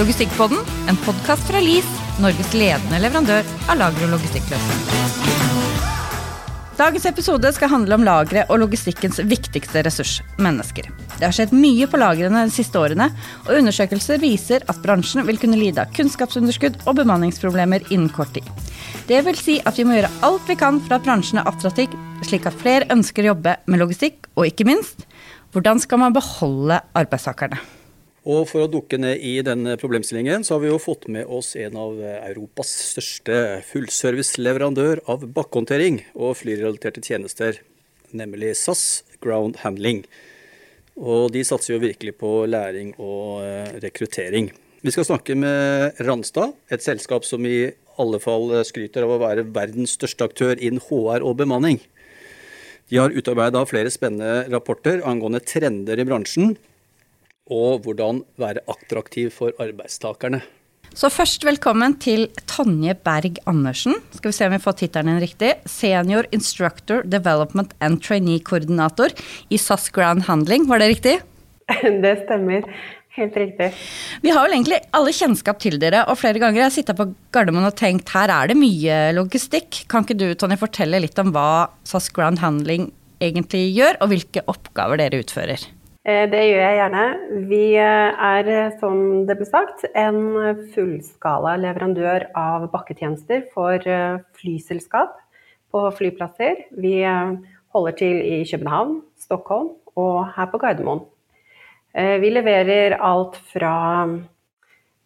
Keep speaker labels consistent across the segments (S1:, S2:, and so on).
S1: Logistikkpodden, en podkast fra LIS, Norges ledende leverandør av lager- og logistikkløsninger. Dagens episode skal handle om lagre og logistikkens viktigste ressurs mennesker. Det har skjedd mye på lagrene de siste årene, og undersøkelser viser at bransjen vil kunne lide av kunnskapsunderskudd og bemanningsproblemer innen kort tid. Det vil si at vi må gjøre alt vi kan for at bransjen er attraktiv, slik at flere ønsker å jobbe med logistikk, og ikke minst, hvordan skal man beholde arbeidstakerne?
S2: Og For å dukke ned i denne problemstillingen, så har vi jo fått med oss en av Europas største fullservice-leverandør av bakkehåndtering og flyrelaterte tjenester, nemlig SAS Ground Handling. Og de satser jo virkelig på læring og eh, rekruttering. Vi skal snakke med Randstad, et selskap som i alle fall skryter av å være verdens største aktør innen HR og bemanning. De har utarbeida flere spennende rapporter angående trender i bransjen, og hvordan være attraktiv for arbeidstakerne.
S1: Så først velkommen til Tonje Berg Andersen. Skal vi se om vi får tittelen din riktig. Senior Instructor Development and Trainee-koordinator i SAS Ground Handling. Var det riktig?
S3: Det stemmer. Helt riktig.
S1: Vi har vel egentlig alle kjennskap til dere, og flere ganger har jeg sittet på Gardermoen og tenkt her er det mye logistikk. Kan ikke du Tonje, fortelle litt om hva SAS Ground Handling egentlig gjør, og hvilke oppgaver dere utfører?
S3: Eh, det gjør jeg gjerne. Vi eh, er, eh, som det ble sagt, en fullskala leverandør av bakketjenester for flyselskap på flyplasser. Vi holder til i København, Stockholm og her på Gardermoen. Vi leverer alt fra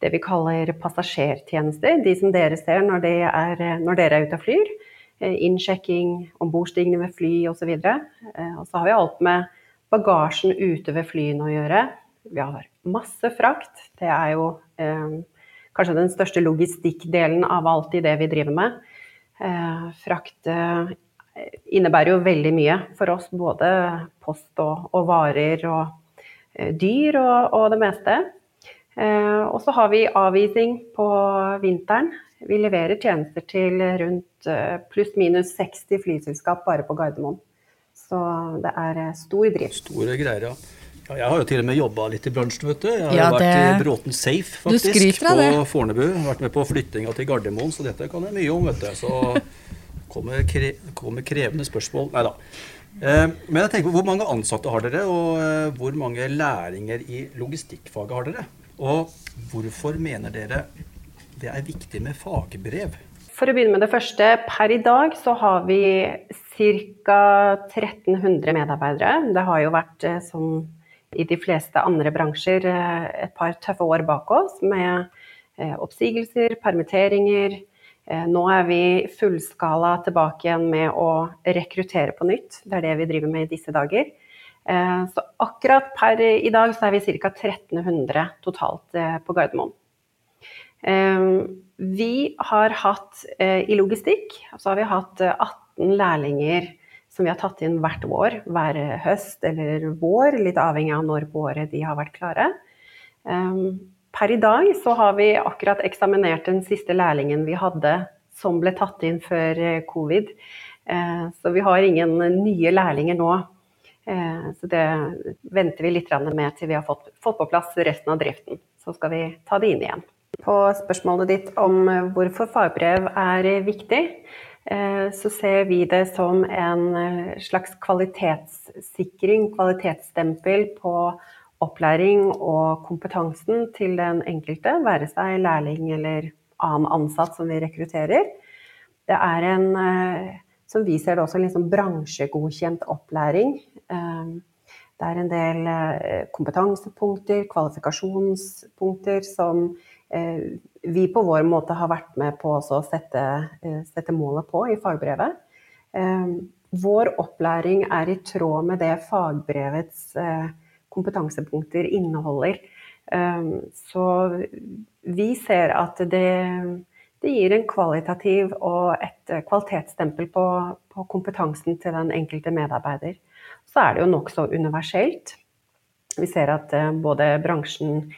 S3: det vi kaller passasjertjenester, de som dere ser når, de er, når dere er ute og flyr. Innsjekking, ombordstigning ved fly osv. Og så har vi alt med bagasjen ute ved flyene å gjøre. Vi har masse frakt. Det er jo eh, kanskje den største logistikkdelen av alt i det vi driver med. Eh, frakt eh, innebærer jo veldig mye for oss, både post og, og varer og eh, dyr og, og, det meste. Eh, og så har vi avising på vinteren. Vi leverer tjenester til rundt eh, pluss-minus 60 flyselskap bare på Gardermoen. Så det er eh, stor drift.
S2: Store greier, ja. Ja, jeg har jo til og med jobba litt i bransjen, vet du. Jeg har ja, vært i Bråten Safe, faktisk, på Fornebu. Vært med på flyttinga til Gardermoen, så dette kan jeg mye om, vet du. Så kommer, kre... kommer krevende spørsmål. Nei da. Eh, men jeg tenker, hvor mange ansatte har dere, og eh, hvor mange læringer i logistikkfaget har dere? Og hvorfor mener dere det er viktig med fagbrev?
S3: For å begynne med det første. Per i dag så har vi ca. 1300 medarbeidere. Det har jo vært, eh, som i de fleste andre bransjer, eh, et par tøffe år bak oss med eh, oppsigelser, permitteringer. Nå er vi fullskala tilbake igjen med å rekruttere på nytt. Det er det vi driver med i disse dager. Så akkurat per i dag så er vi ca. 1300 totalt på Gardermoen. Vi har hatt i logistikk så har vi hatt 18 18 lærlinger som vi har tatt inn hvert år, hver høst eller vår, litt avhengig av når på året de har vært klare. Ehm, per i dag så har vi akkurat eksaminert den siste lærlingen vi hadde som ble tatt inn før eh, covid. Ehm, så vi har ingen nye lærlinger nå. Ehm, så det venter vi litt med til vi har fått, på plass resten av driften. Så skal vi ta det inn igjen. På spørsmålet ditt om hvorfor fagbrev er viktig, så ser vi det som en eh, slags kvalitetssikring, kvalitetsstempel på opplæring og kompetansen til den enkelte, være seg lærling eller annen ansatt som vi rekrutterer. Det er en, eh, som vi ser det også, liksom bransjegodkjent opplæring. Det er en del kompetansepunkter, kvalifikasjonspunkter som Eh, vi på vår måte har vært med på å sette, eh, sette målet på i fagbrevet. Eh, vår opplæring er i tråd med det fagbrevets kompetansepunkter inneholder. Så vi ser at det, det gir en kvalitativ og et kvalitetsstempel på, på kompetansen til den enkelte medarbeider. Så er det jo nokså universelt. Vi ser at eh, både bransjen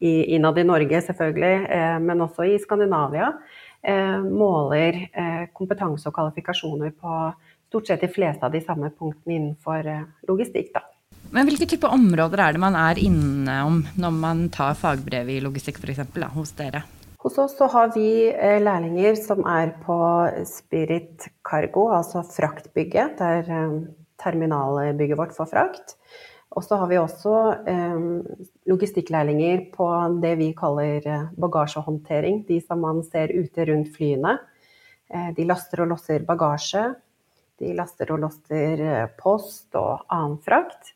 S3: innad i Norge selvfølgelig, eh, men også i Skandinavia, eh, måler kompetanse og kvalifikasjoner på stort sett de fleste av de samme punktene innenfor logistikk. Da.
S1: Men hvilke type områder er det man er innom når man tar fagbrev i logistikk f.eks. hos dere?
S3: Hos oss så har vi eh, lærlinger som er på Spirit Cargo, altså fraktbygget. Det er eh, terminalbygget vårt for frakt. Og så har vi også eh, logistikklærlinger på det vi kaller eh, bagasjehåndtering. De som man ser ute rundt flyene. Eh, de laster og losser bagasje. De laster og losser post og annen frakt.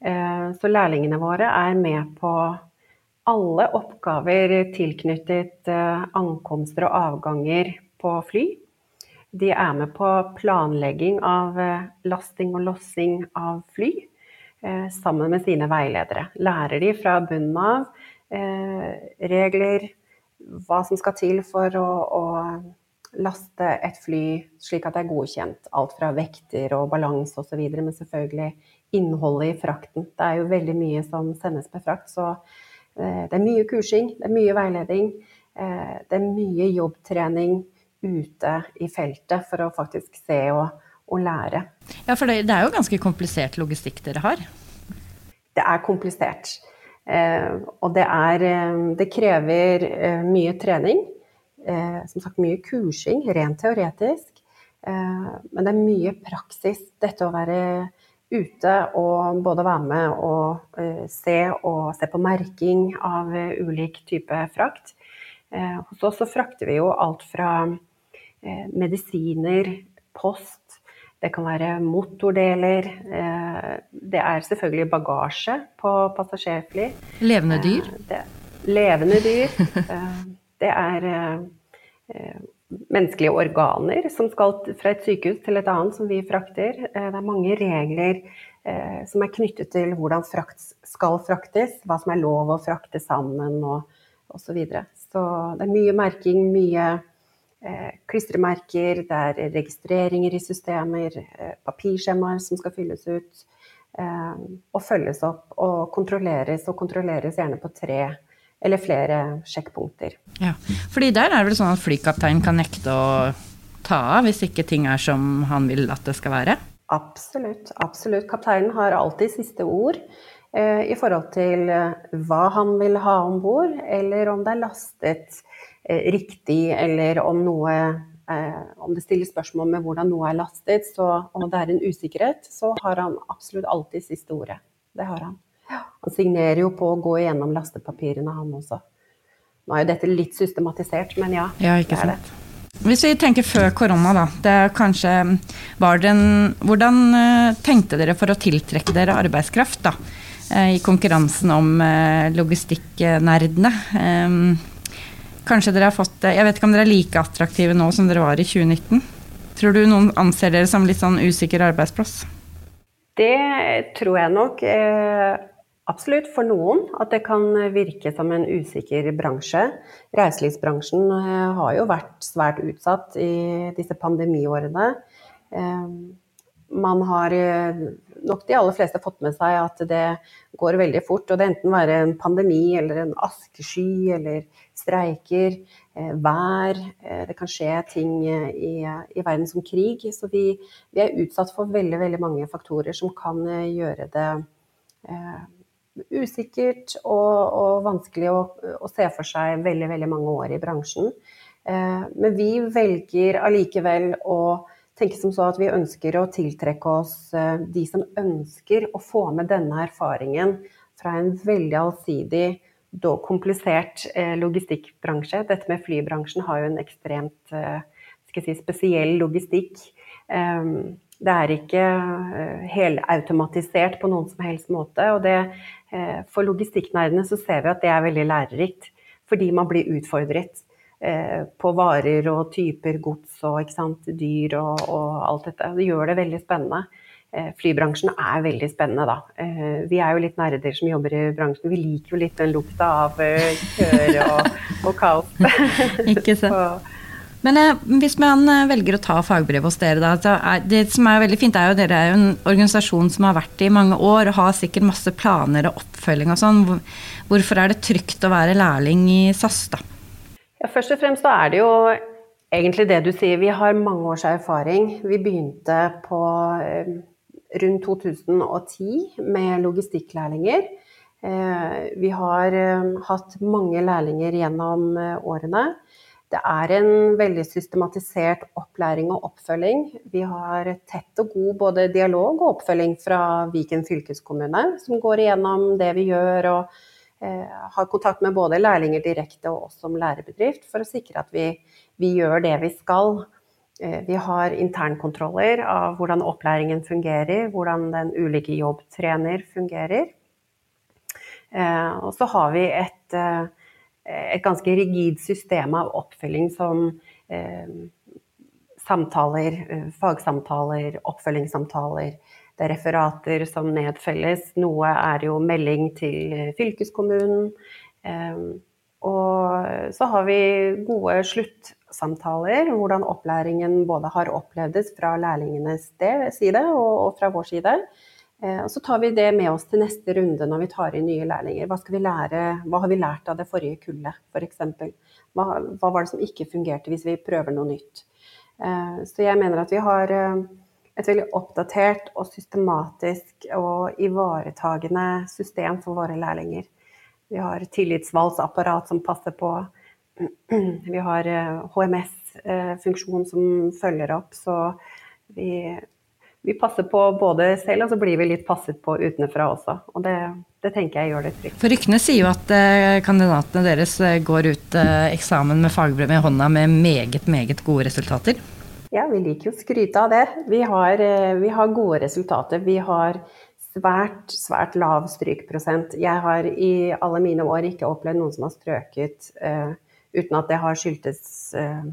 S3: Eh, så lærlingene våre er med på alle oppgaver tilknyttet eh, ankomster og avganger på fly. De er med på planlegging av eh, lasting og lossing av fly eh, sammen med sine veiledere. Lærer de fra bunnen av regler, hva som skal til for å, å laste et fly slik at det er godkjent. Alt fra vekter og balanse osv., men selvfølgelig innholdet i frakten. Det er jo veldig mye som sendes med frakt, så Eh, det er mye kursing, det er mye veiledning. Eh, det er mye jobbtrening ute i feltet for å faktisk se og, og lære.
S1: Ja, for det, det, er jo ganske komplisert logistikk dere har?
S3: Det er komplisert. Eh, og det er Det krever mye trening. som sagt mye kursing, rent teoretisk. men det er mye praksis. Dette å være ute og både være med og uh, se og se på merking av uh, ulik type frakt. Eh, hos oss så frakter vi jo alt fra medisiner, post, det kan være motordeler. det er selvfølgelig bagasje på passasjerfly.
S1: Levende dyr?
S3: Det, levende dyr. det er menneskelige organer som skal fra et sykehus til et annet, som vi frakter. Eh, det er mange regler eh, som er knyttet til hvordan frakt skal fraktes, hva som er lov å frakte sammen og osv. Så, videre. så det er mye merking, mye eh, klistremerker, det er registreringer i systemer, eh, papirskjemaer som skal fylles ut. Eh, og følges opp og kontrolleres, og kontrolleres gjerne på tre eller flere sjekkpunkter.
S1: Ja, fordi der er det vel sånn at flykapteinen kan nekte å ta av hvis ikke ting er som han vil at det skal være?
S3: Absolutt. absolutt. Kapteinen har alltid siste ord eh, i forhold til eh, hva han vil ha om bord, eller om det er lastet eh, riktig, eller om noe eh, om det stilles spørsmål med hvordan noe er lastet, så, og det er en usikkerhet, så har han absolutt alltid siste ordet. Det har han. Han signerer jo på å gå igjennom lastepapirene, han også. Nå er jo dette litt systematisert, men ja.
S1: ja det er sant. det. Hvis vi tenker før korona, da. Det kanskje, var det en, hvordan eh, tenkte dere for å tiltrekke dere arbeidskraft da, eh, i konkurransen om eh, logistikknerdene? Kanskje dere har fått Jeg vet ikke om dere er like attraktive nå som dere var i 2019? Tror du noen anser dere som litt sånn usikker arbeidsplass?
S3: Det tror jeg nok. Absolutt, for noen at det kan virke som en usikker bransje. Reiselivsbransjen eh, har jo vært svært utsatt i disse pandemiårene. Eh, man har eh, nok de aller fleste fått med seg at det går veldig fort. Og det enten være en pandemi eller en askesky eller streiker, vær Det kan skje ting i, i verden som krig. Så vi, vi, er utsatt for veldig, veldig mange faktorer som kan gjøre det usikkert og, og vanskelig å, å, se for seg veldig, veldig mange år i bransjen. Eh, men vi velger allikevel å tenke som så at vi ønsker å tiltrekke oss eh, de som ønsker å få med denne erfaringen fra en veldig allsidig, dog komplisert eh, logistikkbransje. Dette med flybransjen har jo en ekstremt eh, si, spesiell logistikk. Det er ikke helautomatisert på noen som helst måte. Og det, for logistikknerdene så ser vi at det er veldig lærerikt. Fordi man blir utfordret på varer og typer gods og sant, dyr og, og, alt dette. Det gjør det veldig spennende. Flybransjen er veldig spennende, da. Vi er jo litt nerder som jobber i bransjen. Vi liker jo litt den lukta av køer og, og kaos.
S1: Ikke sant. Men eh, hvis man eh, velger å ta fagbrev hos dere, da, så er det som er veldig fint, er jo dere er jo en organisasjon som har vært i mange år og har sikkert masse planer og oppfølging og sånn. Hvorfor er det trygt å være lærling i SAS, da?
S3: Ja, først og fremst er det jo egentlig det du sier. Vi har mange års erfaring. Vi begynte på eh, rundt 2010 med logistikklærlinger. Vi har hatt mange lærlinger gjennom årene. Det er en veldig systematisert opplæring og oppfølging. Vi har tett og god både dialog og oppfølging fra Viken fylkeskommune, som går igjennom det vi gjør og eh, har kontakt med både lærlinger direkte og oss som lærebedrift, for å sikre at vi, vi gjør det vi skal. Eh, vi har internkontroller av hvordan opplæringen fungerer, hvordan den ulike jobbtrener fungerer. Eh, og så har vi et eh, Eh, et ganske rigid system av oppfølging som eh, samtaler, eh, fagsamtaler, oppfølgingssamtaler. Det er referater som nedfelles. Noe er jo melding til fylkeskommunen. Eh, og så har vi gode sluttsamtaler, hvordan opplæringen både har opplevdes fra lærlingenes side og fra vår side. Eh, og så tar vi det med oss til neste runde når vi tar inn nye lærlinger. Hva, skal vi lære, hva har vi lært av det forrige kullet, f.eks.? Hva, hva var det som ikke fungerte hvis vi prøver noe nytt? Eh, så jeg mener at vi har eh, et veldig oppdatert og systematisk og ivaretagende system for våre lærlinger. Vi har tillitsvalgsapparat som passer på. Vi har HMS-funksjon som følger opp. Så vi vi passer på både selv, og så blir vi litt passet på utenfra også. Og det, det tenker jeg gjør det trygt.
S1: For ryktene sier jo at eh, kandidatene deres eh, går ut eh, eksamen med fagbrev i hånda med meget, meget gode resultater.
S3: Ja, vi liker jo å skryte av det. Vi har, vi har gode resultater. Vi har svært, svært lav strykprosent. Jeg har i alle mine år ikke opplevd noen som har strøket uh, uten at det har skyldtes uh,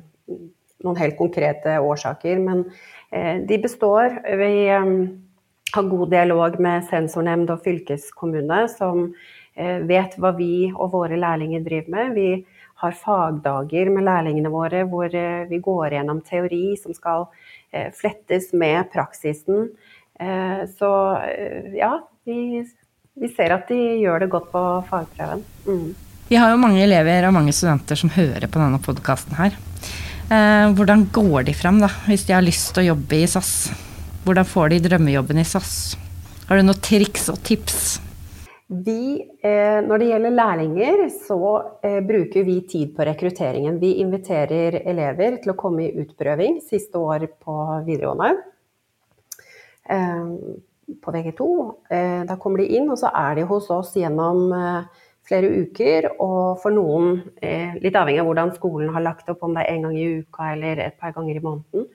S3: noen helt konkrete årsaker. Men uh, de består. Vi ehm, har god dialog med sensornemnd og fylkeskommune, som eh, vet hva vi og våre lærlinger driver med. Vi har fagdager med lærlingene våre hvor eh, vi går gjennom teori som skal flettes med praksisen. Så ja, vi, vi ser at de gjør det godt på fagprøven. Mm.
S1: Vi har jo mange elever og mange studenter som hører på denne podkasten her. Eh, hvordan går de frem da, hvis de har lyst til å jobbe i SAS? Hvordan får de drømmejobben i SAS? Har du noen triks og tips?
S3: Vi, eh, når det gjelder lærlinger, så eh, bruker vi tid på rekrutteringen. Vi inviterer elever til å komme i utprøving siste år på videregående. På VG2. Da kommer de inn, og så er de hos oss gjennom flere uker, og for noen, eh, litt avhengig av hvordan skolen har lagt opp, om det er én gang i uka eller et par ganger i måneden.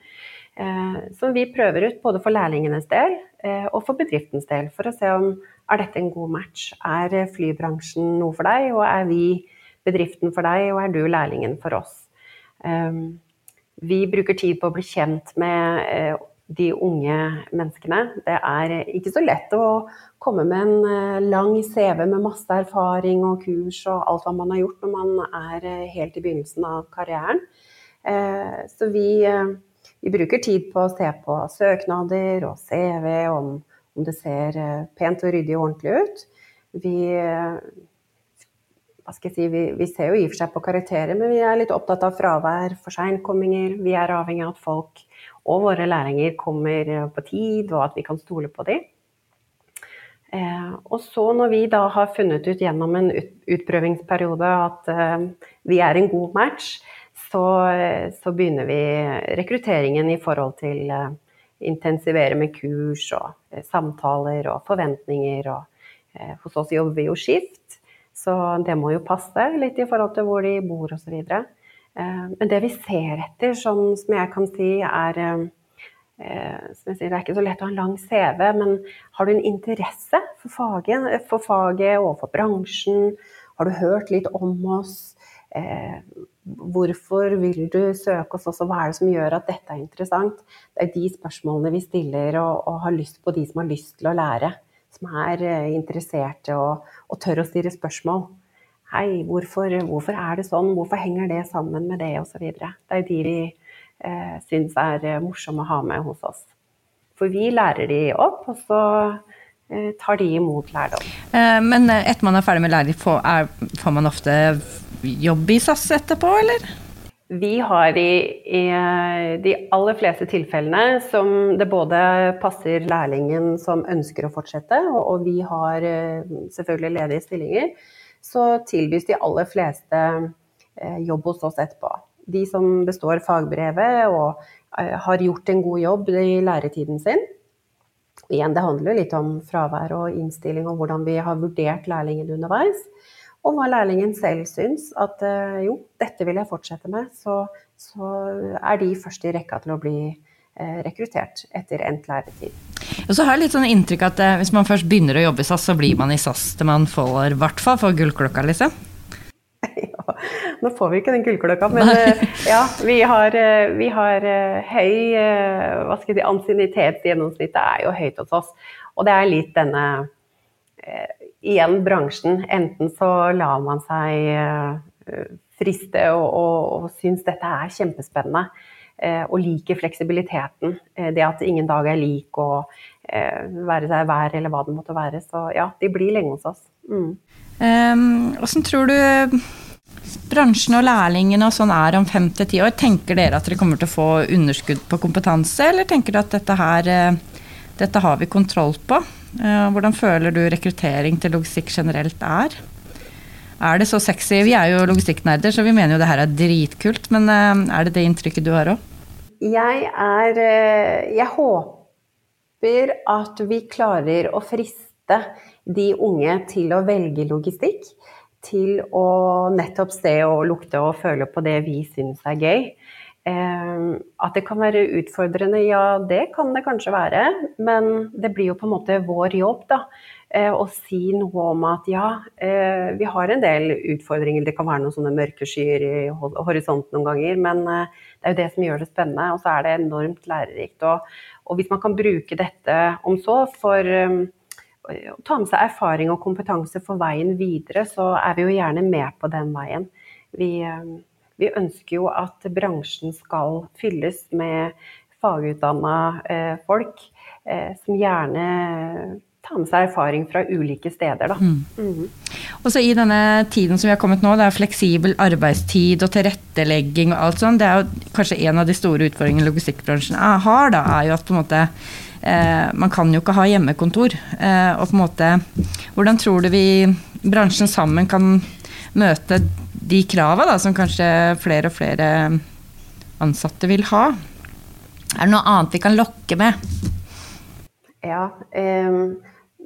S3: Eh, så vi prøver ut både for lærlingenes del eh, og for bedriftens del, for å se om er dette en god match. Er flybransjen noe for deg, og er vi bedriften for deg, og er du lærlingen for oss? Vi bruker tid på å bli kjent med de unge menneskene. Det er ikke så lett å komme med en eh, lang CV med masse erfaring og kurs og alt hva man har gjort når man er eh, helt i begynnelsen av karrieren. Eh, så vi, vi bruker tid på å se på søknader og CV, om, om det ser pent og ryddig og ordentlig ut. Vi, si, vi, vi ser jo i og for seg på karakterer, men vi er litt opptatt av fravær, for seinkomminger. Vi er avhengig av at folk og våre lærlinger kommer på tid, og at vi kan stole på dem. Eh, og så når vi da har funnet ut gjennom en utprøvingsperiode at eh, vi er en god match, så, så, begynner vi rekrutteringen i forhold til uh, intensivere med kurs og uh, samtaler og forventninger. Og, uh, hos oss jobber vi jo skift, så det må jo passe litt i forhold til hvor de bor osv. Men det vi ser etter, sånn som jeg kan si, er Eh, som jeg sier, Det er ikke så lett å ha en lang CV, men har du en interesse for faget, for faget og for bransjen? Har du hørt litt om oss? Eh, hvorfor vil du søke oss også? Hva er det som gjør at dette er interessant? Det er de spørsmålene vi stiller, og, og har lyst på de som har lyst til å lære. Som er eh, interesserte og, og, tør å stille spørsmål. Hei, hvorfor, hvorfor, er det sånn? Hvorfor henger det sammen med det? Og så videre. Det er de vi eh, syns er eh, morsomme å ha med hos oss. For vi lærer de opp, og så eh, tar de imot lærdom.
S1: Eh, men eh, etter man er ferdig med læring, får, får man ofte jobb i SAS etterpå, eller?
S3: Vi har i, i, de aller fleste tilfellene som det både passer lærlingen som ønsker å fortsette, og, vi har eh, selvfølgelig ledige stillinger, så tilbys de aller fleste eh, jobb hos oss etterpå. De som består fagbrevet og eh, har gjort en god jobb i læretiden sin. Igjen, det handler jo litt om fravær og innstilling og hvordan vi har vurdert lærlingen underveis og hva lærlingen selv syns. At eh, jo, dette vil jeg fortsette med. Så, så er de først i rekka til å bli eh, rekruttert etter endt læretid.
S1: Og så har jeg litt sånn inntrykk at eh, hvis man først begynner å jobbe i SAS, så blir man i SAS til man får, i hvert fall får gullklokka, liksom.
S3: Ja, nå får vi ikke den gullklokka, men ja, vi har, vi har høy hva skal jeg si, Ansiennitetsgjennomsnittet er jo høyt hos oss. Og det er litt denne igjen bransjen. Enten så lar man seg uh, friste og, og, og syns dette er kjempespennende. Uh, og liker fleksibiliteten. Uh, det at ingen dag er lik, og være seg vær eller hva det måtte være. Så ja, de blir lenge hos oss. Mm.
S1: Um, tror du bransjen og lærlingene og sånn er om fem til ti år? Tenker dere at dere kommer til å få underskudd på kompetanse, eller tenker dere at dette her dette har vi kontroll på? Eh, hvordan føler du rekruttering til logistikk generelt er? Er det så sexy? Vi er jo logistikknerder, så vi mener jo det her er dritkult. Men eh, er det det inntrykket du har òg?
S3: Jeg er eh, Jeg håper at vi klarer å friste de unge til å velge logistikk. Til å nettopp se og lukte og føle på det vi syns er gøy. At det kan være utfordrende, ja det kan det kanskje være. Men det blir jo på en måte vår jobb da, eh, å si noe om at ja, eh, vi har en del utfordringer. Det kan være noen sånne mørke skyer i horisonten noen ganger. Men eh, det er jo det som gjør det spennende. Og så er det enormt lærerikt. Og, og hvis man kan bruke dette om så for å ta med seg erfaring og kompetanse for veien videre, så er vi jo gjerne med på den veien. Vi vi ønsker jo at bransjen skal fylles med fagutdanna eh, folk eh, som gjerne tar med seg erfaring fra ulike steder. Da. Mm.
S1: Mm. Og så I denne tiden som vi har kommet nå, det er fleksibel arbeidstid og tilrettelegging og alt sånt. Det er jo kanskje en av de store utfordringene logistikkbransjen har. da, er jo at på en måte eh, Man kan jo ikke ha hjemmekontor. Eh, og på en måte, Hvordan tror du vi bransjen sammen kan møte de krava da, som kanskje flere og flere ansatte vil ha. Er det noe annet vi kan lokke med?
S3: Ja, eh,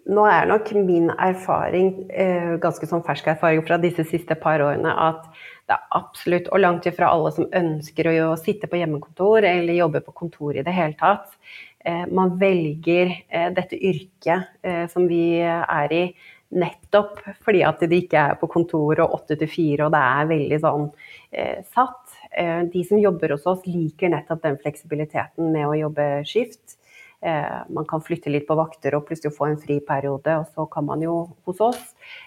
S3: nå er nok min erfaring, eh, ganske sånn fersk erfaring fra disse siste par årene, at det er absolutt, og langt ifra alle som ønsker å sitte på hjemmekontor eller jobbe på kontor i det hele tatt. Eh, man velger eh, dette yrket eh, som vi er i Nettopp fordi at de ikke er på kontor og åtte til fire og det er veldig sånn eh, satt. Eh, de som jobber hos oss liker nettopp den fleksibiliteten med å jobbe skift. Eh, man kan flytte litt på vakter og plutselig få en fri periode, og så kan man jo hos oss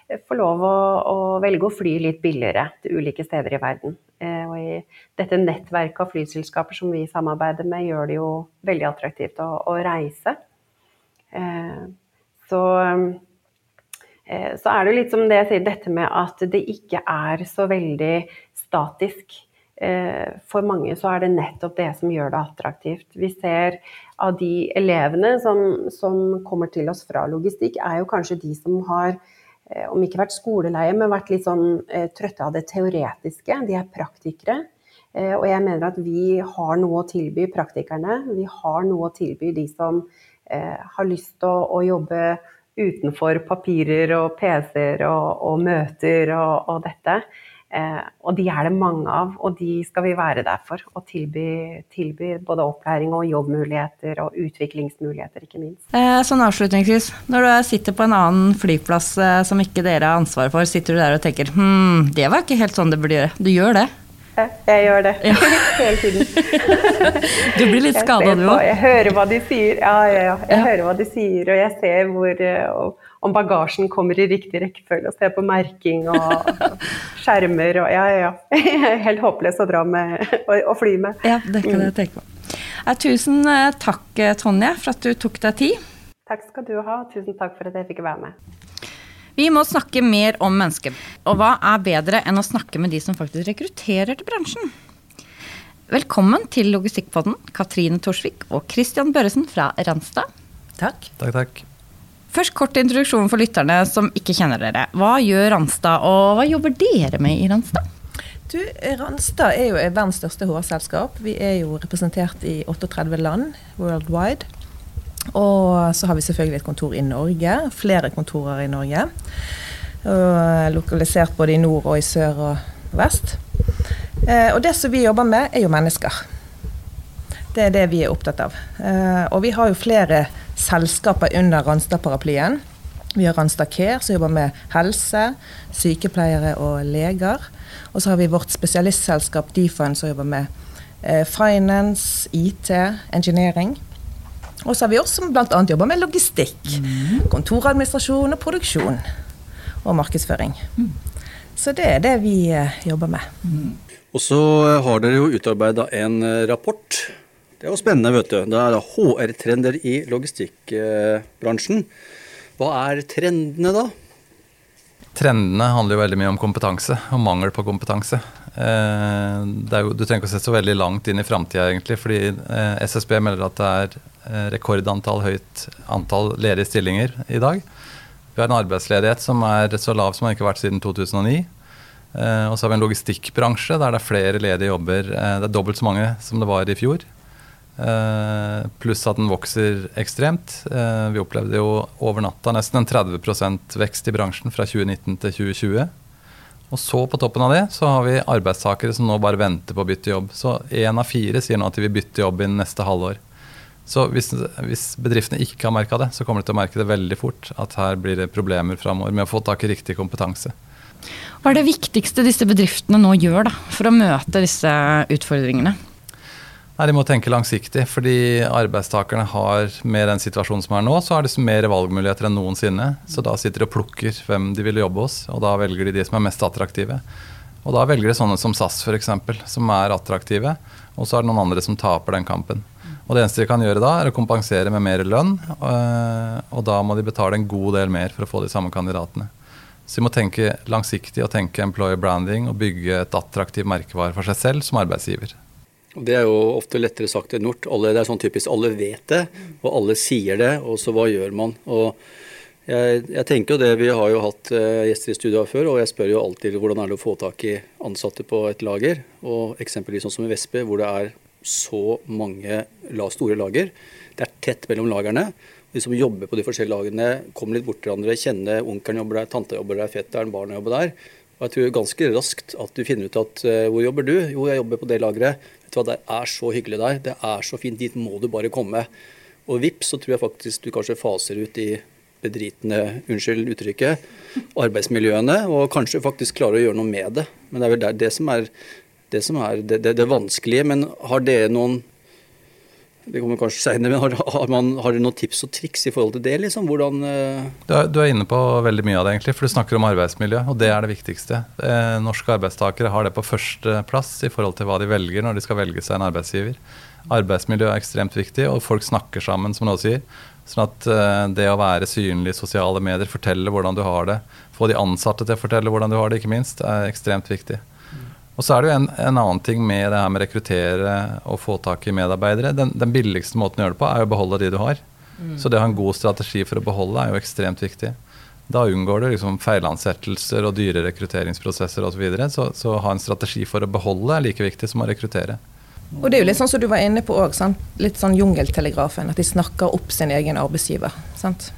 S3: eh, få lov å, å, velge å fly litt billigere til ulike steder i verden. Eh, og i dette nettverket av flyselskaper som vi samarbeider med, gjør det jo veldig attraktivt å, å reise. Eh, så så er det litt som det jeg sier, dette med at det ikke er så veldig statisk. Eh, for mange så er det nettopp det som gjør det attraktivt. Vi ser av de elevene som, som kommer til oss fra logistikk, er jo kanskje de som har eh, om ikke vært skoleleie, men vært litt sånn trøtte av det teoretiske. De er praktikere. Og jeg mener at vi har noe å tilby praktikerne. Vi har noe å tilby de som har lyst til å, å jobbe utenfor papirer og PC-er og, og, møter og, og dette. Eh, og de er det mange av, og de skal vi være der for. Og tilby, tilby både opplæring og jobbmuligheter og utviklingsmuligheter, ikke minst.
S1: Eh, sånn avslutningsvis, når du sitter på en annen flyplass eh, som ikke dere har ansvar for, sitter du der og tenker hm, det var ikke helt sånn det burde gjøre. Du gjør det?
S3: Jeg gjør det ja. hele tiden.
S1: du blir litt skada du òg?
S3: Jeg hører hva de sier, ja, ja, ja. Jeg ja. hører hva de sier, og jeg ser hvor, eh, om bagasjen kommer i riktig rekkefølge, og ser på merking og skjermer og Ja, ja, ja. Helt håpløst å dra med og fly med.
S1: Ja, det kan jeg tenke på. Tusen eh, takk, eh, Tonje, for at du tok deg tid.
S3: Takk skal du ha. Tusen takk for at jeg fikk være med.
S1: Vi må snakke mer om mennesker. Og hva er bedre enn å snakke med de som faktisk rekrutterer til bransjen? Velkommen til Logistikkpodden, Katrine Torsvik og Christian Børresen fra Randstad.
S4: Takk.
S5: Takk, takk.
S1: Først kort introduksjon for lytterne som ikke kjenner dere. Hva gjør Randstad, og hva jobber dere med i Randstad?
S4: Du, Randstad er jo verdens største HR-selskap. Vi er jo representert i 38 land worldwide. Og så har vi selvfølgelig et kontor i Norge. Flere kontorer i Norge. Og lokalisert både i nord og i sør og vest. Eh, og det som vi jobber med, er jo mennesker. Det er det vi er opptatt av. Eh, og vi har jo flere selskaper under Randstad-paraplyen. Vi har Randstad Care, som jobber med helse, sykepleiere og leger. Og så har vi vårt spesialistselskap Defund, som jobber med eh, finance, IT, engineering. Og så har vi oss som bl.a. jobber med logistikk, kontoradministrasjon og produksjon. Og markedsføring. Så det er det vi eh, jobber med.
S2: Og så har dere jo utarbeida en eh, rapport. Det er jo spennende, vet du. Det er HR-trender i logistikkbransjen. Hva er trendene da?
S5: Trendene handler jo veldig mye om kompetanse, og mangel på kompetanse. Eh, det er jo, du trenger ikke å se så veldig langt inn i framtida, egentlig. Fordi eh, SSB melder at det er eh, rekordantall høyt antall ledige stillinger i dag. Vi har en arbeidsledighet som er så lav som den ikke har vært siden 2009. Eh, og så har vi en logistikkbransje der det er flere ledige jobber. Eh, det er dobbelt så mange som det var i fjor. Eh, pluss at den vokser ekstremt. Eh, vi opplevde jo over natta nesten en 30% vekst i bransjen fra 2019 til 2020. Og så på toppen av det så har vi arbeidstakere som nå bare venter på å bytte jobb. Så én av fire sier nå at de vil bytte jobb innen neste halvår. Så hvis, hvis bedriftene ikke har merka det, så kommer de til å merke det veldig fort. At her blir det problemer framover med å få tak i riktig kompetanse.
S1: Hva er det viktigste disse bedriftene nå gjør da, for å møte disse utfordringene?
S5: Nei, De må tenke langsiktig, fordi arbeidstakerne har med den situasjonen som er nå, så har de mer valgmuligheter enn noensinne. Så da sitter de og plukker hvem de vil jobbe hos, og da velger de de som er mest attraktive. Og da velger de sånne som SAS f.eks., som er attraktive, og så er det noen andre som taper den kampen. Og Det eneste de kan gjøre da, er å kompensere med mer lønn, og da må de betale en god del mer for å få de samme kandidatene. Så de må tenke langsiktig og tenke employer branding og bygge et attraktivt merkevare for seg selv som arbeidsgiver.
S2: Det er jo ofte lettere sagt enn gjort. Alle, det er sånn typisk alle vet det, og alle sier det, og så hva gjør man? Og jeg, jeg tenker jo det, Vi har jo hatt uh, gjester i studio før, og jeg spør jo alltid hvordan er det å få tak i ansatte på et lager. Og Eksempelvis sånn som i Vestby, hvor det er så mange store lager. Det er tett mellom lagerne. De som jobber på de forskjellige lagene, kommer litt bort til hverandre, kjenner onkelen jobber der, tante jobber der, fetteren, barna jobber der. Og jeg tror ganske raskt at du finner ut at uh, hvor jobber du? Jo, jeg jobber på det lageret. Vet du hva, det er så hyggelig der. Det er så fint. Dit må du bare komme. Og vips, så tror jeg faktisk du kanskje faser ut de bedritne, unnskyld uttrykket, arbeidsmiljøene, og kanskje faktisk klarer å gjøre noe med det. Men det er vel det som er, det, som er det, det, det vanskelige. Men har dere noen det kommer kanskje senere, men har, har, man, har dere noen tips og triks i forhold til det? liksom? Hvordan uh...
S5: du, er, du, er, inne på veldig mye av det, egentlig, for du snakker om arbeidsmiljø, og det er det viktigste. Eh, norske arbeidstakere har det på førsteplass i forhold til hva de velger når de skal velge seg en arbeidsgiver. Arbeidsmiljø er ekstremt viktig, og folk snakker sammen, som noen sier. Sånn at eh, det å være synlig i sosiale medier, fortelle hvordan du har det, få de ansatte til å fortelle hvordan du har det, ikke minst, er ekstremt viktig. Og så er det jo en, en, annen ting med det her med rekruttere og få tak i medarbeidere. Den, den billigste måten å gjøre det på, er å beholde de du har. Mm. Så det å ha en god strategi for å beholde er jo ekstremt viktig. Da unngår du liksom feilansettelser og dyre rekrutteringsprosesser osv. Så, videre. så Så ha en strategi for å beholde er like viktig som å rekruttere.
S4: Og det er jo litt sånn som du var inne på òg, litt sånn jungeltelegrafen. At de snakker opp sin egen arbeidsgiver. sant?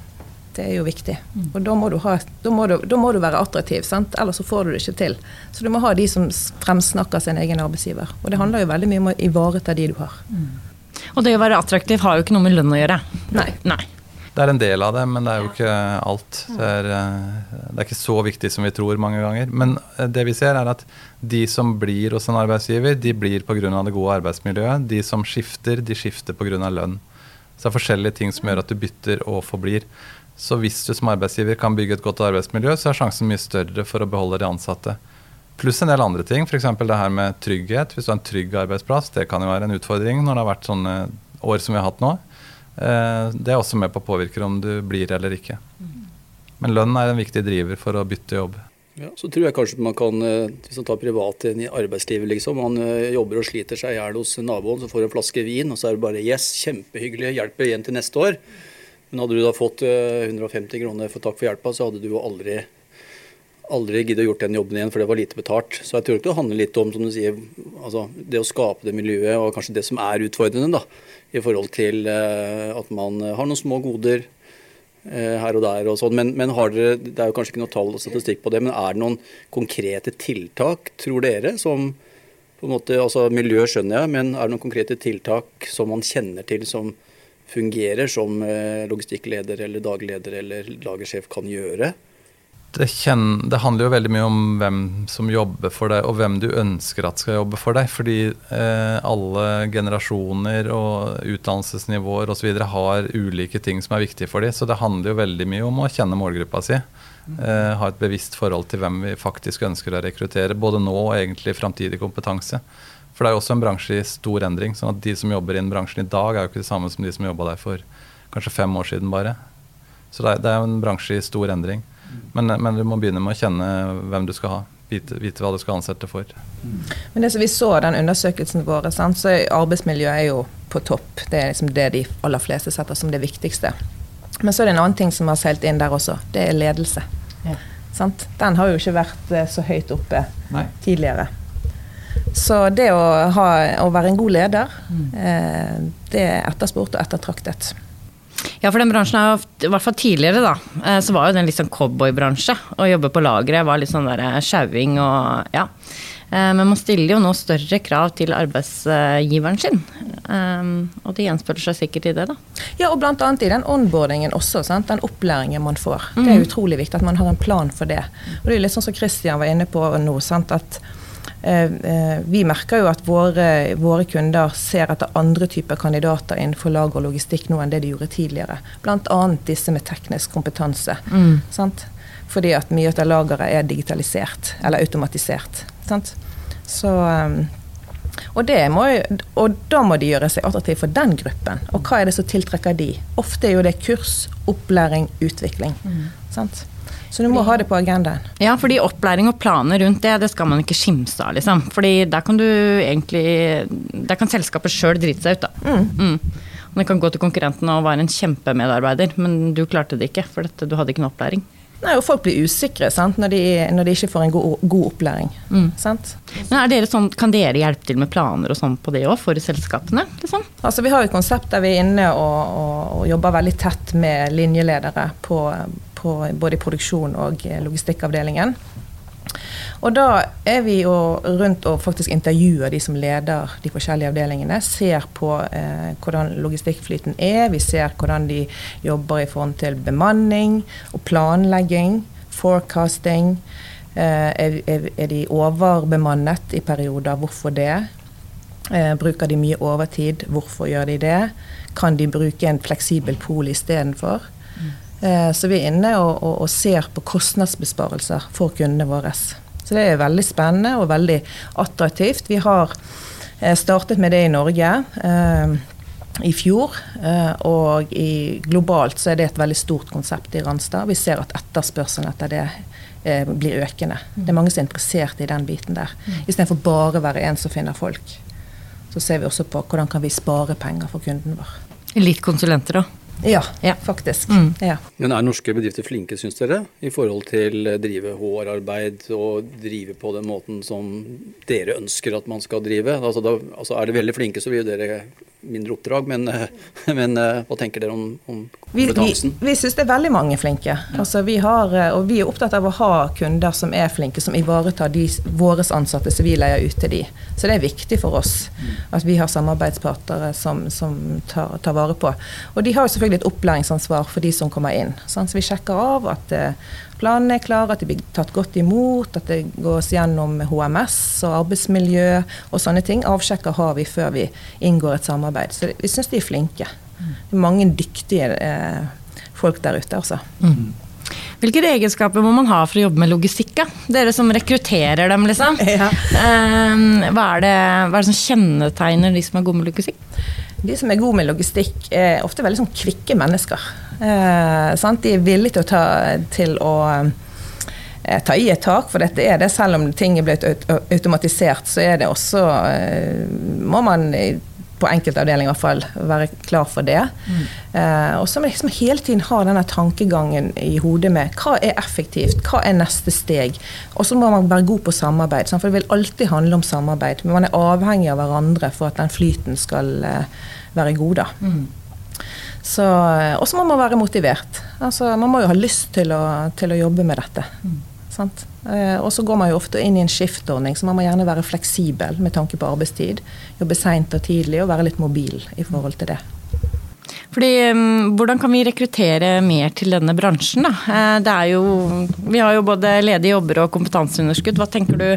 S4: Det er jo viktig. Og da må du, ha, da må du, da må du være attraktiv, sant? ellers så får du det ikke til. Så du må ha de som fremsnakker sin egen arbeidsgiver. Og det handler jo veldig mye om å ivareta de du har. Mm.
S1: Og det å være attraktiv har jo ikke noe med lønn å gjøre.
S4: Nei.
S1: Nei.
S5: Det er en del av det, men det er jo ikke alt. Det er, eh, det er, ikke så viktig som vi tror mange ganger. Men eh, det vi ser er at de som blir hos en arbeidsgiver, de blir pga. det gode arbeidsmiljøet. De som skifter, de skifter pga. lønn. Så det er forskjellige ting som gjør at du bytter og forblir. Så hvis du som arbeidsgiver kan bygge et godt arbeidsmiljø, så er sjansen mye større for å beholde de ansatte. Pluss en del andre ting, f.eks. det her med trygghet. Hvis du har en trygg arbeidsplass, det kan jo være en utfordring når det har vært sånne år som vi har hatt nå. Eh, det er også med på å påvirke om du blir eller ikke. Men lønn er en viktig driver for å bytte jobb.
S2: Ja, Så tror jeg kanskje man kan, eh, hvis man tar privat i arbeidslivet, liksom. Man eh, jobber og sliter seg i hjel hos naboen, så får en flaske vin, og så er det bare yes, kjempehyggelig, hjelper igjen til neste år. Men hadde du da fått 150 kroner for takk for hjelpa, så hadde du jo aldri aldri giddet å gjort den jobben igjen, for det var lite betalt. Så jeg tror ikke det handler litt om som du sier, altså, det å skape det miljøet, og kanskje det som er utfordrende, da, i forhold til uh, at man har noen små goder uh, her og der og sånn. Men, men dere, det er jo kanskje ikke noe tall og statistikk på det, men er det noen konkrete tiltak, tror dere, som på en måte, altså Miljø skjønner jeg, men er det noen konkrete tiltak som man kjenner til som fungerer, som uh, logistikkleder eller dagleder eller lagersjef kan gjøre?
S5: det, kjenner, det, handler jo veldig mye om hvem som jobber for deg, og hvem du ønsker at skal jobbe for deg. Fordi eh, alle generasjoner og utdannelsesnivåer osv. har ulike ting som er viktige for dem. Så det handler jo veldig mye om å kjenne målgruppa si. Eh, ha et bevisst forhold til hvem vi faktisk ønsker å rekruttere. Både nå og egentlig framtidig kompetanse. For det er jo også en bransje i stor endring. sånn at de som jobber innen bransjen i dag, er jo ikke det samme som de som jobba der for kanskje fem år siden bare. Så det er, det er en bransje i stor endring. Men, men, du må begynne med å kjenne hvem du skal ha. Vite, vite hva du skal ansette for.
S4: Men det som vi så den undersøkelsen vår, sant, så er arbeidsmiljøet er jo på topp. Det er liksom det de aller fleste setter som det viktigste. Men så er det en annen ting som har seilt inn der også. Det er ledelse. Ja. Den har jo ikke vært eh, så høyt oppe Nei. tidligere. Så det å, ha, å, være en god leder, mm. eh, det er etterspurt og ettertraktet.
S1: Ja, for den bransjen er i hvert fall tidligere, da, eh, så var jo den litt sånn cowboybransje. Å jobbe på lageret var litt sånn der eh, sjauing og ja. Eh, men man stiller jo nå større krav til arbeidsgiveren sin. Og det gjenspeiler seg sikkert i det, da.
S4: Ja, og bl.a. i den onboardingen også. Sant? Den opplæringen man får. Det er mm. utrolig viktig at man har en plan for det. Og det er litt sånn som Christian var inne på nå. Sant? at vi merker jo at våre, våre, kunder ser etter andre typer kandidater innenfor lager og logistikk nå enn det de gjorde tidligere. Bl.a. disse med teknisk kompetanse. Mm. Fordi at mye av lageret er digitalisert eller automatisert. Sant? Så, eh, og, må, og, da må de gjøre seg attraktive for den gruppen. Og hva er det som tiltrekker de? Ofte er jo det kurs, opplæring, utvikling. Mm. Sant? Så du må ha det på agendaen.
S1: Ja, fordi opplæring og planer rundt det, det skal man ikke skimse av, liksom. Fordi der kan du egentlig Der kan selskapet sjøl drite seg ut, da. Mm. Mm. Og det kan gå til konkurrenten og være en kjempemedarbeider, men du klarte det ikke, for dette, du hadde ikke noe opplæring.
S4: Nei, og Folk blir usikre når de, når, de, ikke får en god, god opplæring. Mm.
S1: Men dere sånn, Kan dere hjelpe til med planer og sånn på det òg, for selskapene? Liksom?
S4: Altså, Vi har et konsept der vi er inne og, og, og jobber veldig tett med linjeledere på, på både produksjon og logistikkavdelingen. Og da er vi jo rundt og faktisk intervjuer de som leder de forskjellige avdelingene. Ser på eh, hvordan logistikkflyten er, vi ser hvordan de jobber i forhold til bemanning og planlegging, forecasting. Eh, er, er, de overbemannet i perioder? Hvorfor det? Eh, bruker de mye overtid? Hvorfor gjør de det? Kan de bruke en fleksibel pol istedenfor? Eh, så vi er inne og, og, og, ser på kostnadsbesparelser for kundene våre. Så det er veldig spennende og veldig attraktivt. Vi har eh, startet med det i Norge eh, i fjor. Eh, og i, globalt så er det et veldig stort konsept i Randstad. Vi ser at etterspørselen etter det eh, blir økende. Det er mange som er interessert i den biten der. Mm. Istedenfor bare å være en som finner folk. Så ser vi også på hvordan kan vi spare penger for kunden vår.
S1: Litt konsulenter, da?
S4: Ja, ja. faktisk. Mm. Ja.
S2: Men er norske bedrifter flinke, syns dere, i forhold til å drive HR-arbeid og drive på den måten som dere ønsker at man skal drive? Altså, da, altså Er de veldig flinke, så vil jo dere mindre oppdrag, men, men hva tenker dere om, om kompetansen?
S4: Vi, vi, vi syns det er veldig mange flinke. Altså, vi har, og vi er opptatt av å ha kunder som er flinke, som ivaretar de, våre ansatte som vi leier ut til de. Så det er viktig for oss at vi har samarbeidspartnere som, som tar, tar, vare på. Og de har jo selvfølgelig et opplæringsansvar for de som kommer inn. Sånn, så vi sjekker av at eh, planene er klare, at de blir tatt godt imot, at det gås gjennom HMS og arbeidsmiljø og sånne ting. Avsjekker har vi før vi inngår et samarbeid. Så vi syns de er flinke. Det er mange dyktige eh, folk der ute, altså. Mm.
S1: Hvilke egenskaper må man ha for å jobbe med logistikk? Da? Dere som rekrutterer dem, liksom. Ja. Eh, hva, er det, hva, er det, som kjennetegner de som er gode med logistikk?
S4: De som er gode med logistikk, er ofte veldig sånn kvikke mennesker. Eh, de er villige til å, ta, til å eh, ta i et tak, for dette er det. Selv om ting er blitt automatisert, så er det også eh, Må man på enkelte avdelinger i hvert fall være klar for det. Mm. Eh, og så må liksom hele tiden ha denne tankegangen i hodet med hva er effektivt, hva er neste steg. Og så må man være god på samarbeid, for det vil alltid handle om samarbeid. Men man er avhengig av hverandre for at den flyten skal eh, være god. da. Mm. Eh, og så må man være motivert. Altså, man må jo ha lyst til å, til å jobbe med dette. Mm. Eh, og så går man jo ofte inn i en skiftordning, så man må gjerne være fleksibel med tanke på arbeidstid. Jobbe seint og tidlig og være litt mobil i forhold til det.
S1: Fordi, um, hvordan kan vi rekruttere mer til denne bransjen? Da? Eh, jo, vi har jo både ledige jobber og kompetanseunderskudd. Hva tenker du,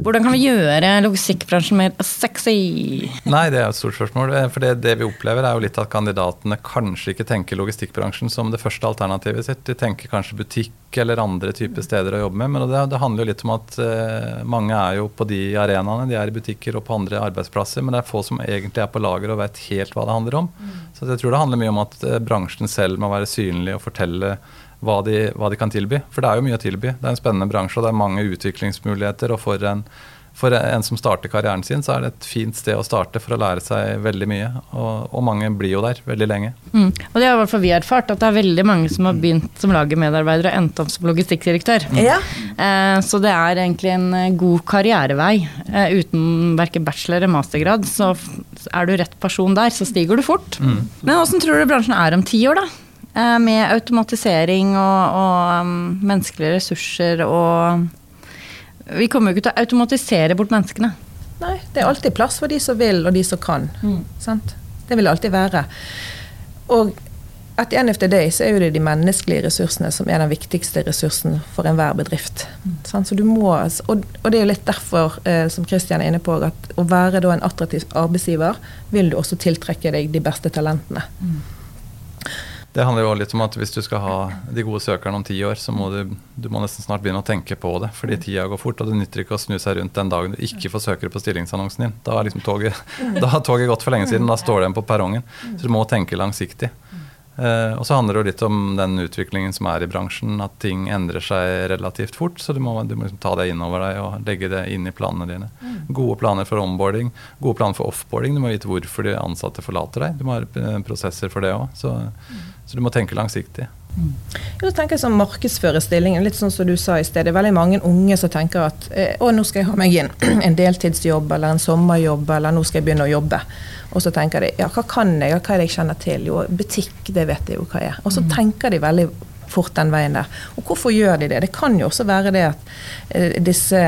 S1: Hvordan kan vi gjøre logistikkbransjen mer sexy?
S5: Nei, Det er et stort spørsmål. Eh, for det, det, vi opplever er jo litt at kandidatene kanskje ikke tenker logistikkbransjen som det første alternativet sitt. De tenker kanskje butikk eller andre typer steder å jobbe med. Men det, det handler jo litt om at uh, mange er jo på de arenaene. De er i butikker og på andre arbeidsplasser, men det er få som egentlig er på lager og vet helt hva det handler om. Mm. Så jeg tror det handler mye om at uh, bransjen selv må være synlig og fortelle hva de, hva de, kan tilby. For det er jo mye å tilby. Det er en spennende bransje, og det er mange utviklingsmuligheter. Og for en, for en som starter karrieren sin, så er det et fint sted å starte for å lære seg veldig mye. Og, og mange blir jo der veldig lenge.
S1: Mm. Og det har i hvert fall vi erfart, at det er veldig mange som har begynt som lagermedarbeider og endt opp som logistikkdirektør. Mm. Ja. Eh, så det er egentlig en eh, god karrierevei. Eh, uten verken bachelor eller mastergrad, så er du rett person der, så stiger du fort. Mm. Men åssen tror du bransjen er om ti år, da? Eh, med automatisering og, og um, menneskelige ressurser og Vi kommer jo ikke til å automatisere bort menneskene.
S4: Nei, det er alltid plass for de som vil, og de som kan. Mm. Det vil alltid være. Og at end of the day så er jo det de menneskelige ressursene som er den viktigste ressursen for enhver bedrift. Mm. Så du må, og, og, det er jo litt derfor, eh, som Kristian er inne på, at å være en attraktiv arbeidsgiver, vil du også tiltrekke deg de beste talentene. Mm.
S5: Det handler jo litt om at hvis du skal ha de gode søkerne om ti år, så må du, du må nesten snart begynne å tenke på det. Fordi tida går fort, og det nytter ikke å snu seg rundt den dagen du ikke får søkere på stillingsannonsen din. Da liksom toget, da har toget gått for lenge siden. Da står den på perrongen. Så du må tenke langsiktig. Uh, og så handler det jo litt om den utviklingen som er i bransjen, at ting endrer seg relativt fort. Så du må, du må liksom ta det inn over deg og legge det inn i planene dine. Mm. Gode planer for onboarding, gode planer for offboarding. Du må vite hvorfor de ansatte forlater deg. Du må ha eh, prosesser for det òg. Så, mm. så, du må tenke langsiktig.
S4: Jeg tenker som markedsfører stillingen, litt sånn som du sa i sted. Det er veldig mange unge som tenker at eh, å, nå skal jeg ha meg inn en deltidsjobb eller en sommerjobb, eller nå skal jeg begynne å jobbe. Og så tenker de ja, hva kan jeg, hva er det jeg kjenner til? Jo, butikk, det vet jeg jo hva er. Og så mm. tenker de veldig fort den veien der. Og hvorfor gjør de det? Det kan jo også være det at eh, disse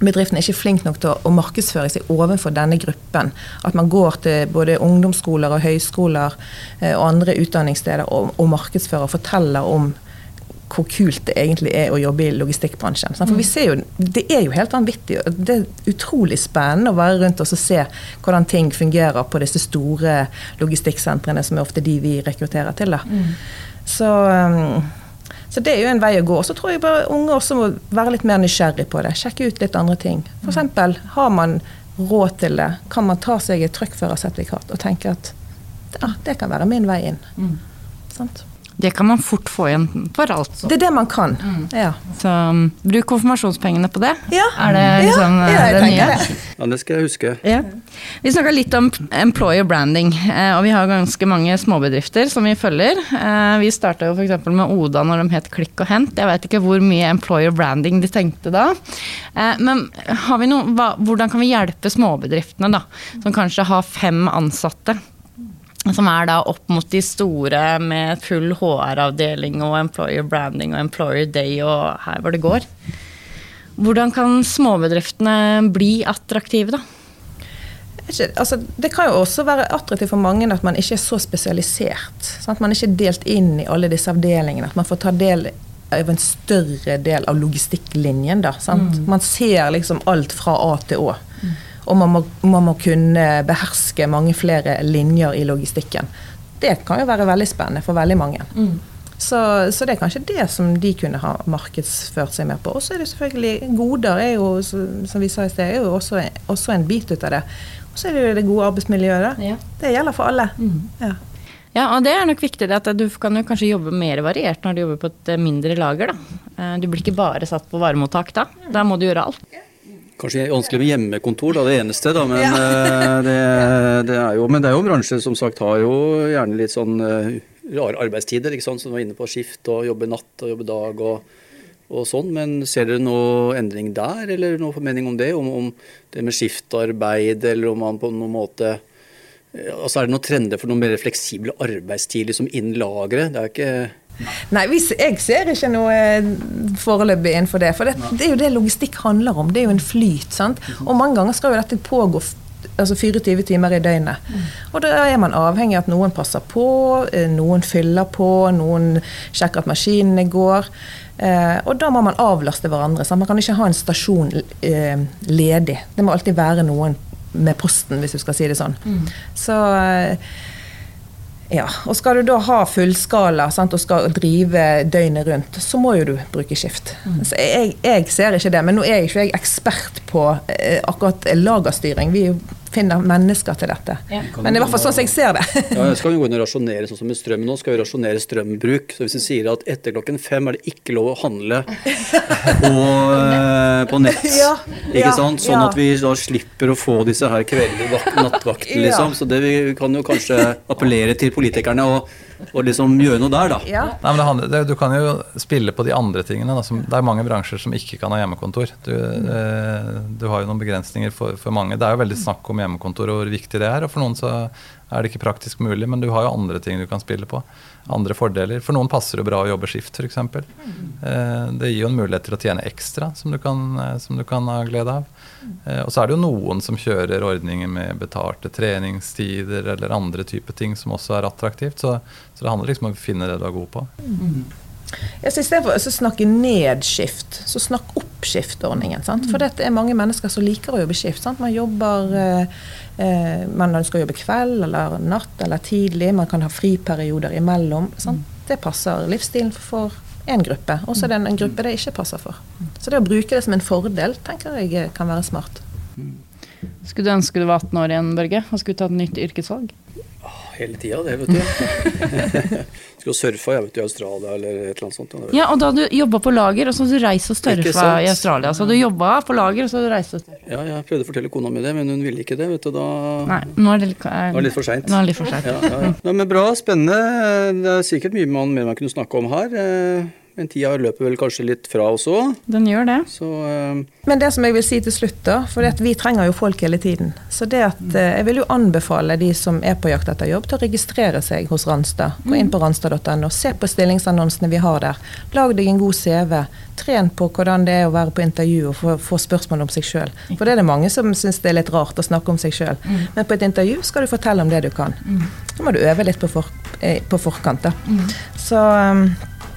S4: bedriftene er ikke flink nok til å markedsføre seg overfor denne gruppen. At man går til både ungdomsskoler og høyskoler eh, og andre utdanningssteder og, og markedsfører og forteller om hvor kult det egentlig er å jobbe i logistikkbransjen. For vi ser jo, Det er jo helt vanvittig. Det er utrolig spennende å være rundt oss og se hvordan ting fungerer på disse store logistikksentrene, som er ofte de vi rekrutterer til. da. Mm. Så, um, så, det er jo en vei å gå. Så tror jeg bare unge også må være litt mer nysgjerrig på det. Sjekke ut litt andre ting. F.eks. har man råd til det, kan man ta seg et truckførersertifikat og tenke at ja, det kan være min vei inn. Mm.
S1: Sant? Det kan man fort få igjen for, alt. Så.
S4: Det er det man kan. Mm. Ja.
S1: Så um, bruk konfirmasjonspengene på det.
S4: Ja.
S1: Er det liksom ja,
S2: ja,
S1: det nye?
S2: Det. Ja, det skal jeg huske.
S1: Ja. Vi snakka litt om employer branding, eh, og vi har ganske mange småbedrifter som vi følger. Eh, vi starta jo f.eks. med Oda når de het Klikk og Hent. Jeg vet ikke hvor mye employer branding de tenkte da. Eh, men har vi noe, hvordan kan vi hjelpe småbedriftene, da, som kanskje har fem ansatte? Som er da opp mot de store med full HR-avdeling og employer branding og employer day og her hvor det går. Hvordan kan småbedriftene bli attraktive, da?
S4: Altså, det kan jo også være attraktivt for mange at man ikke er så spesialisert. Sånn at man ikke er delt inn i alle disse avdelingene. At man får ta del av en større del av logistikklinjen. Da, mm. Man ser liksom alt fra A til Å. Mm. Og man må, man må, kunne beherske mange flere linjer i logistikken. Det kan jo være veldig spennende for veldig mange. Mm. Så, så, det er kanskje det som de kunne ha markedsført seg mer på. Og så er det selvfølgelig goder, er jo, som vi sa i sted, er jo også, også en bit ut av det. Og så er det jo det gode arbeidsmiljøet. Ja. Det gjelder for alle. Mm.
S1: Ja. ja. og det er nok viktig at du kan jo kanskje jobbe mer variert når du jobber på et mindre lager. da. Eh, Du blir ikke bare satt på varemottak da. Da må du gjøre alt.
S2: Kanskje vanskelig med hjemmekontor, da, det eneste, da, men, ja. det, det er jo, men det er jo en bransje som sagt har jo gjerne litt sånn eh, rare arbeidstider, ikke sant, som var inne på skift og jobbe natt og jobbe dag og, og sånn. Men ser dere noe endring der, eller noe formening om det? Om, om det med skiftarbeid, eller om man på noen måte eh, Altså Er det noen trender for noe mer fleksible arbeidstid liksom innen lageret? Det er ikke
S4: Nei, jeg ser ikke noe eh, foreløpig innenfor det. For det, det er jo det logistikk handler om. Det er jo en flyt. sant? Og mange ganger skal jo dette pågå altså 24 timer i døgnet. Og da er man avhengig av at noen passer på, eh, noen fyller på, noen sjekker at maskinene går. Eh, og da må man avlaste hverandre. sant? Man kan ikke ha en stasjon ledig. Det må alltid være noen med posten, hvis du skal si det sånn. Så eh, ja, og skal du da ha fullskala sant, og skal drive døgnet rundt, så må jo du bruke skift. Så jeg, jeg ser ikke det, men nå er jeg ikke jeg ekspert på eh, akkurat lagerstyring. Vi finner mennesker til dette. Men det er i hvert fall sånn som jeg ser det.
S2: Ja, skal vi gå inn og rasjonere sånn som med strøm nå, skal vi rasjonere strømbruk. Så hvis vi sier at etter klokken fem er det ikke lov å handle på, eh, på nett,
S4: Ja,
S2: ikke
S4: ja,
S2: sant? Sånn
S4: ja.
S2: at vi da slipper å få disse her kveldene, nattvaktene,
S4: Ja.
S2: liksom. Så det vi kan jo kanskje appellere til politikerne og, og liksom gjøre noe der, da.
S4: Ja.
S5: Nei, men det handler, det, Du kan jo spille på de andre tingene. Da, som, det er mange bransjer som ikke kan ha hjemmekontor. Du, eh, du har jo noen begrensninger for, for mange. Det er jo veldig snakk om hjemmekontor og hvor viktig det er. Og for noen så er det ikke praktisk mulig, men du har jo andre ting du kan spille på. Andre fordeler. For noen passer det bra å jobbe skift, f.eks. Eh, det gir jo en mulighet til å tjene ekstra, som du kan, eh, som du kan ha glede av. Eh, og så er det jo noen som kjører ordninger med betalte treningstider eller andre typer ting som også er attraktivt. Så, så det handler liksom om å finne det du er god på.
S4: Ja, så Istedenfor å snakke ned skift, så snakk opp skiftordningen. Sant? For det er mange mennesker som liker å jobbe skift. Sant? Man jobber eh, eh, Man ønsker å jobbe kveld eller natt eller tidlig. Man kan ha friperioder imellom. Sant? Det passer livsstilen for én gruppe, og så er det en, en gruppe det ikke passer for. Så det å bruke det som en fordel tenker jeg eh, kan være smart.
S1: Skulle du ønske du var 18 år igjen, Børge, og skulle tatt nytt yrkesvalg?
S2: Hele tida, det, vet du. Skulle surfa jeg vet i Australia eller et eller annet sånt. ja,
S1: og da du jobba på lager, og så hadde du reist og surfa i Australia. Så du jobba på lager, og så hadde du reist og surfa.
S2: Ja, jeg prøvde å fortelle kona mi det, men hun ville ikke det. vet du, da...
S1: Nei, nå er det litt,
S2: Det litt for seint.
S1: Nå er det litt for seint.
S2: Ja, ja, ja. Men bra, spennende. Det er sikkert mye man, mer man kunne snakke om her. Men tida løper vel kanskje litt fra oss òg.
S1: Den gjør det.
S2: Så uh...
S4: Men det som jeg vil si til slutt, da, for vi trenger jo folk hele tiden. Så det at uh, jeg vil jo anbefale de som er på jakt etter jobb, til å registrere seg hos Randstad. Gå inn på randstad.no, se på stillingsannonsene vi har der. Lag deg en god CV. Tren på hvordan det er å være på intervju og få, få spørsmål om seg sjøl. For det er det mange som syns det er litt rart å snakke om seg sjøl. Men på et intervju skal du fortelle om det du kan. Så må du øve litt på, for, eh, på forkant, da. Så um,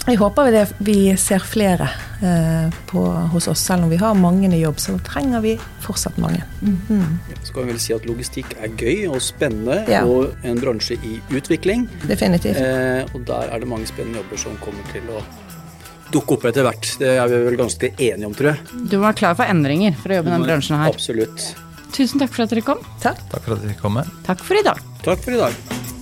S4: jeg håper vi, det, vi ser flere eh, på, hos oss. Selv om vi har mange i jobb, så trenger vi fortsatt mange. Mm.
S2: så kan vi vel si at logistikk er gøy og spennende,
S4: Ja.
S2: og en bransje i utvikling.
S4: Definitivt.
S2: Eh, og der er det mange spennende jobber som kommer til å dukke opp etter hvert. Det er vi vel ganske enige om, tror jeg.
S1: Du var klar for endringer for å jobbe i denne bransjen her.
S2: Absolutt.
S1: Tusen takk for at dere kom.
S4: Takk.
S5: Takk for at dere fikk komme.
S1: Takk for i dag.
S2: Takk for i dag.